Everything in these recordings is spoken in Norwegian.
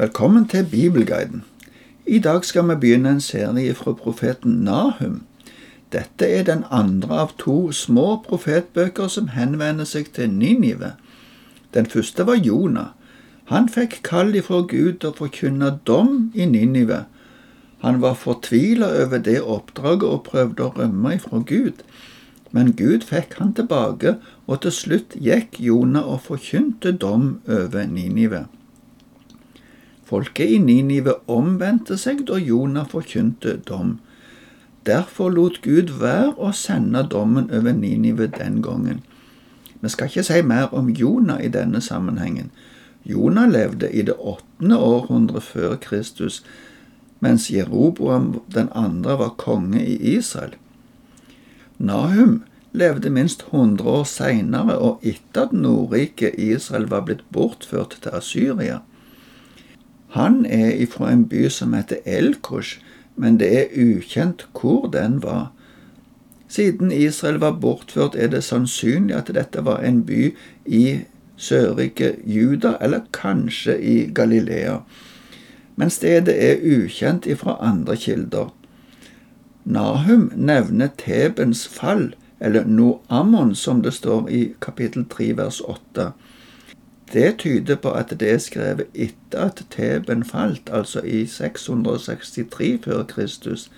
Velkommen til Bibelguiden. I dag skal vi begynne en serie fra profeten Nahum. Dette er den andre av to små profetbøker som henvender seg til Ninive. Den første var Jonah. Han fikk kall ifra Gud å forkynne dom i Ninive. Han var fortvila over det oppdraget og prøvde å rømme ifra Gud. Men Gud fikk han tilbake, og til slutt gikk Jonah og forkynte dom over Ninive. Folket i Ninive omvendte seg da Jonah forkynte dom. Derfor lot Gud være å sende dommen over Ninive den gangen. Vi skal ikke si mer om Jonah i denne sammenhengen. Jonah levde i det åttende århundre før Kristus, mens Jeroboam den andre var konge i Israel. Nahum levde minst 100 år seinere og etter at Nordriket Israel var blitt bortført til Asyria. Han er ifra en by som heter Elkosh, men det er ukjent hvor den var. Siden Israel var bortført, er det sannsynlig at dette var en by i sørrike Juda, eller kanskje i Galilea. Men stedet er ukjent ifra andre kilder. Nahum nevner Tebens fall, eller Noammon, som det står i kapittel 3 vers 8. Det tyder på at det er skrevet etter at Teben falt, altså i 663 før Kristus.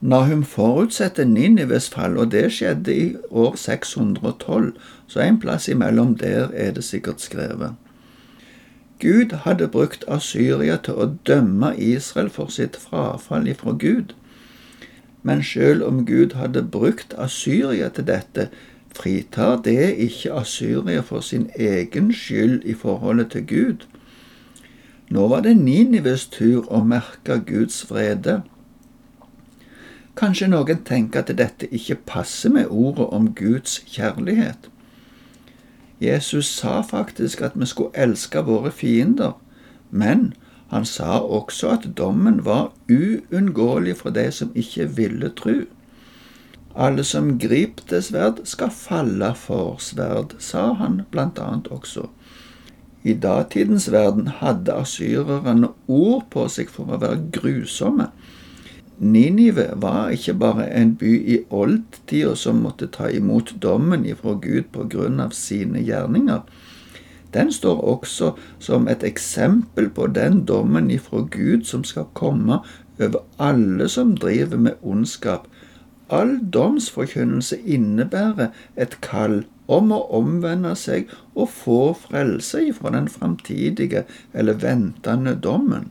Nahum forutsetter Ninives fall, og det skjedde i år 612, så en plass imellom der er det sikkert skrevet. Gud hadde brukt Asyria til å dømme Israel for sitt frafall ifra Gud. Men selv om Gud hadde brukt Asyria til dette, fritar det ikke Asyria for sin egen skyld i forholdet til Gud. Nå var det Ninives tur å merke Guds vrede. Kanskje noen tenker at dette ikke passer med ordet om Guds kjærlighet. Jesus sa faktisk at vi skulle elske våre fiender, men han sa også at dommen var uunngåelig for de som ikke ville tro. Alle som griper til sverd, skal falle for sverd, sa han blant annet også. I datidens verden hadde asyrerne ord på seg for å være grusomme. Ninive var ikke bare en by i oldtida som måtte ta imot dommen ifra Gud på grunn av sine gjerninger. Den står også som et eksempel på den dommen ifra Gud som skal komme over alle som driver med ondskap, All domsforkynnelse innebærer et kall om å omvende seg og få frelse ifra den framtidige eller ventende dommen.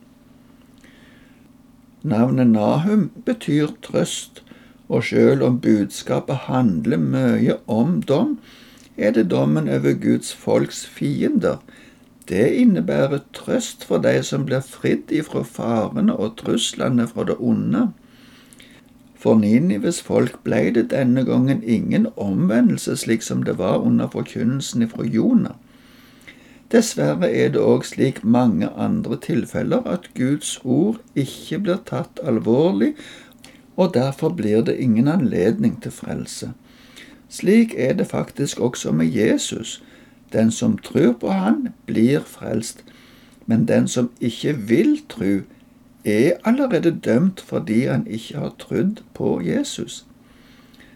Navnet Nahum betyr trøst, og selv om budskapet handler mye om dom, er det dommen over Guds folks fiender. Det innebærer trøst for de som blir fridd ifra farene og truslene fra det onde. For Ninives folk ble det denne gangen ingen omvendelse, slik som det var under forkynnelsen fra Jonah. Dessverre er det òg slik mange andre tilfeller at Guds ord ikke blir tatt alvorlig, og derfor blir det ingen anledning til frelse. Slik er det faktisk også med Jesus. Den som tror på Han, blir frelst, men den som ikke vil tro, er allerede dømt fordi han ikke har trodd på Jesus.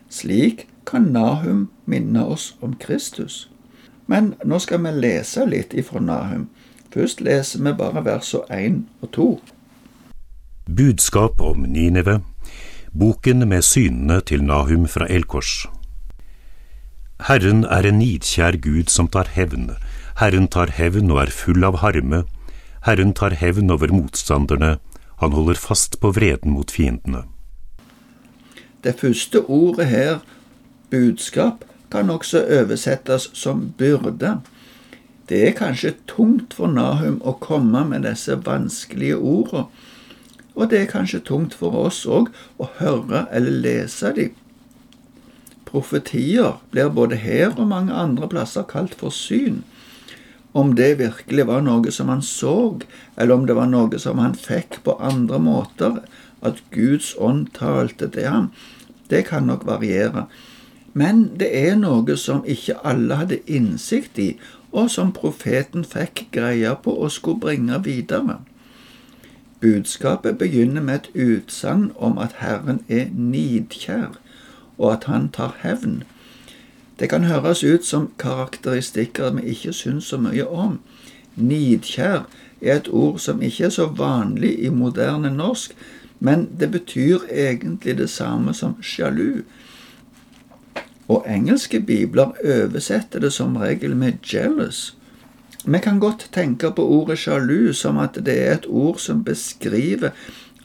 Slik kan Nahum minne oss om Kristus. Men nå skal vi lese litt ifra Nahum. Først leser vi bare versene 1 og 2. Budskap om Ninive, boken med synene til Nahum fra Elkors. Herren er en nidkjær Gud som tar hevn. Herren tar hevn og er full av harme. Herren tar hevn over motstanderne han holder fast på vreden mot fiendene. Det første ordet her, budskap, kan også oversettes som byrde. Det er kanskje tungt for Nahum å komme med disse vanskelige ordene, og det er kanskje tungt for oss òg å høre eller lese dem. Profetier blir både her og mange andre plasser kalt for syn om det virkelig var noe som han så, eller om det var noe som han fikk på andre måter, at Guds ånd talte til ham, det kan nok variere. Men det er noe som ikke alle hadde innsikt i, og som profeten fikk greie på å skulle bringe videre. Budskapet begynner med et utsagn om at Herren er nidkjær, og at han tar hevn. Det kan høres ut som karakteristikker vi ikke syns så mye om. Nidkjær er et ord som ikke er så vanlig i moderne norsk, men det betyr egentlig det samme som sjalu. Og engelske bibler oversetter det som regel med 'jealous'. Vi kan godt tenke på ordet sjalu som at det er et ord som beskriver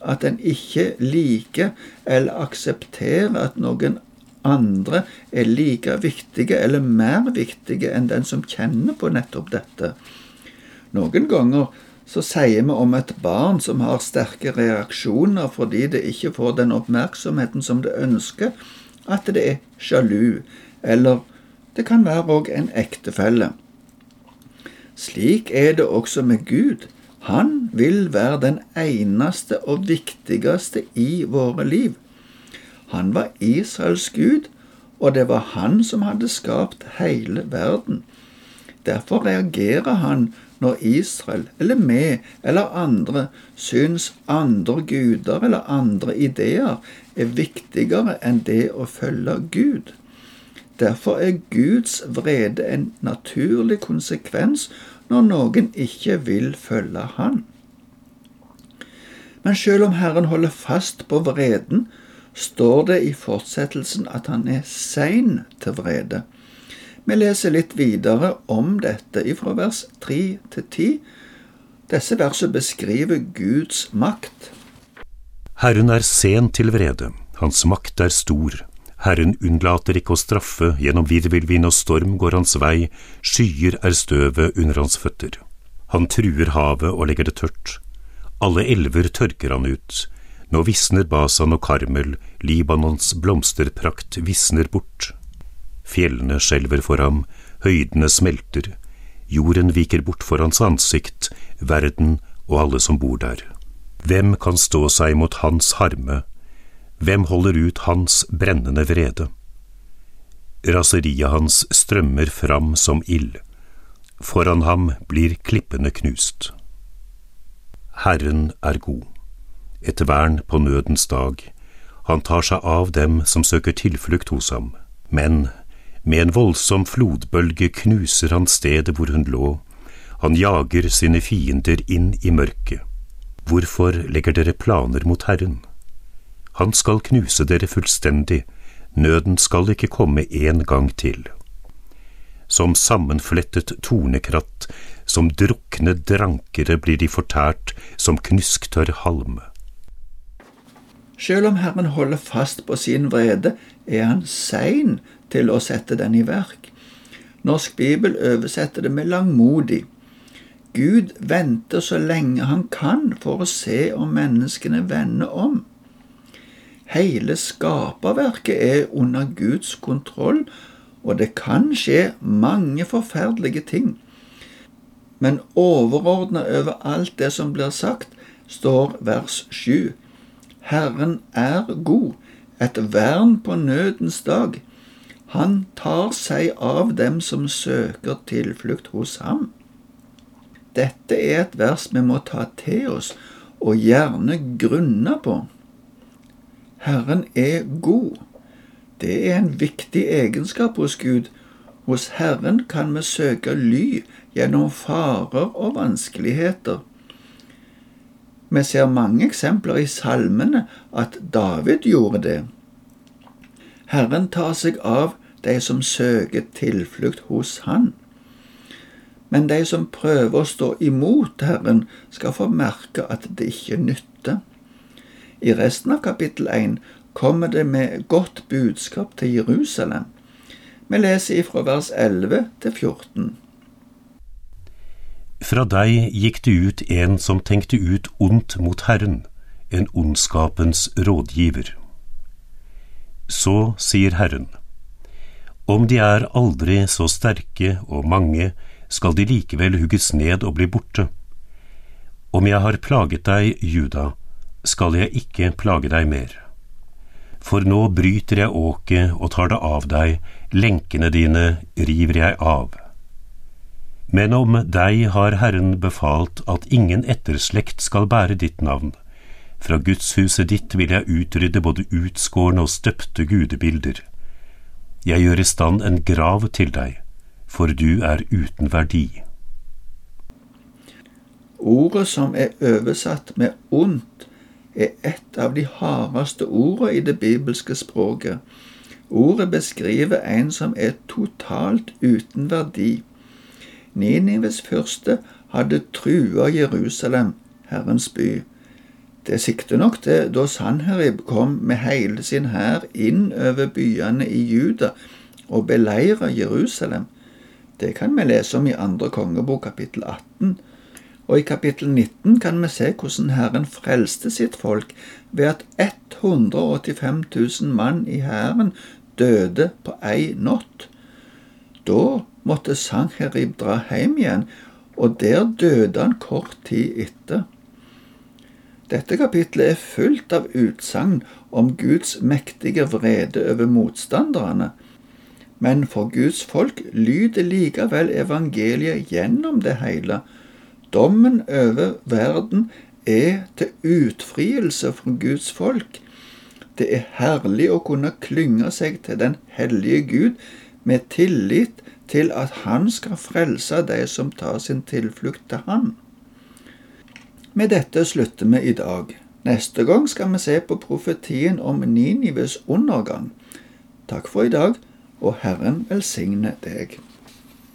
at en ikke liker eller aksepterer at noen andre er like viktige eller mer viktige enn den som kjenner på nettopp dette. Noen ganger så sier vi om et barn som har sterke reaksjoner fordi det ikke får den oppmerksomheten som det ønsker, at det er sjalu, eller det kan være òg en ektefelle. Slik er det også med Gud. Han vil være den eneste og viktigste i våre liv. Han var Israels Gud, og det var han som hadde skapt hele verden. Derfor reagerer han når Israel, eller vi, eller andre syns andre guder eller andre ideer er viktigere enn det å følge Gud. Derfor er Guds vrede en naturlig konsekvens når noen ikke vil følge Han. Men selv om Herren holder fast på vreden, står det i fortsettelsen at han er sein til vrede. Vi leser litt videre om dette ifra vers 3 til 10. Disse versene beskriver Guds makt. Herren er sen til vrede, hans makt er stor. Herren unnlater ikke å straffe, gjennom virvelvind og storm går hans vei, skyer er støvet under hans føtter. Han truer havet og legger det tørt. Alle elver tørker han ut. Nå visner Basan og Karmel, Libanons blomsterprakt visner bort. Fjellene skjelver for ham, høydene smelter, jorden viker bort for hans ansikt, verden og alle som bor der. Hvem kan stå seg mot hans harme, hvem holder ut hans brennende vrede? Raseriet hans strømmer fram som ild. Foran ham blir klippene knust. Herren er god, et vern på nødens dag. Han tar seg av dem som søker tilflukt hos ham. Men med en voldsom flodbølge knuser han stedet hvor hun lå. Han jager sine fiender inn i mørket. Hvorfor legger dere planer mot Herren? Han skal knuse dere fullstendig, nøden skal ikke komme en gang til. Som sammenflettet tornekratt, som drukne drankere blir de fortært som knusktørr halm. Selv om Herren holder fast på sin vrede, er han sein til å sette den i verk. Norsk bibel oversetter det med langmodig. Gud venter så lenge han kan for å se om menneskene vender om. Hele skaperverket er under Guds kontroll, og det kan skje mange forferdelige ting. Men overordna over alt det som blir sagt, står vers sju. Herren er god, et vern på nødens dag. Han tar seg av dem som søker tilflukt hos ham. Dette er et vers vi må ta til oss og gjerne grunne på. Herren er god. Det er en viktig egenskap hos Gud. Hos Herren kan vi søke ly gjennom farer og vanskeligheter. Vi ser mange eksempler i salmene at David gjorde det. Herren tar seg av de som søker tilflukt hos Han. Men de som prøver å stå imot Herren, skal få merke at det ikke nytter. I resten av kapittel 1 kommer det med godt budskap til Jerusalem. Vi leser ifra vers 11 til 14. Fra deg gikk det ut en som tenkte ut ondt mot Herren, en ondskapens rådgiver. Så sier Herren, om de er aldri så sterke og mange, skal de likevel hugges ned og bli borte. Om jeg har plaget deg, Juda, skal jeg ikke plage deg mer. For nå bryter jeg åket og tar det av deg, lenkene dine river jeg av. Men om deg har Herren befalt at ingen etterslekt skal bære ditt navn. Fra gudshuset ditt vil jeg utrydde både utskårne og støpte gudebilder. Jeg gjør i stand en grav til deg, for du er uten verdi. Ordet som er oversatt med ondt, er et av de hardeste ordene i det bibelske språket. Ordet beskriver en som er totalt uten verdi. Ninives første hadde trua Jerusalem, Herrens by. Det sikter nok til da Sanherib kom med hele sin hær inn over byene i Juda og beleira Jerusalem. Det kan vi lese om i andre kongebok kapittel 18. Og i kapittel 19 kan vi se hvordan Herren frelste sitt folk ved at 185 000 mann i hæren døde på ei natt. Da måtte Sanherib dra hjem igjen, og der døde han kort tid etter. Dette kapitlet er fullt av utsagn om Guds mektige vrede over motstanderne, men for Guds folk lyder likevel evangeliet gjennom det hele. Dommen over verden er til utfrielse for Guds folk. Det er herlig å kunne klynge seg til den hellige Gud med tillit til at Han skal frelse de som tar sin tilflukt til Han. Med dette slutter vi i dag. Neste gang skal vi se på profetien om Ninives undergang. Takk for i dag, og Herren velsigne deg.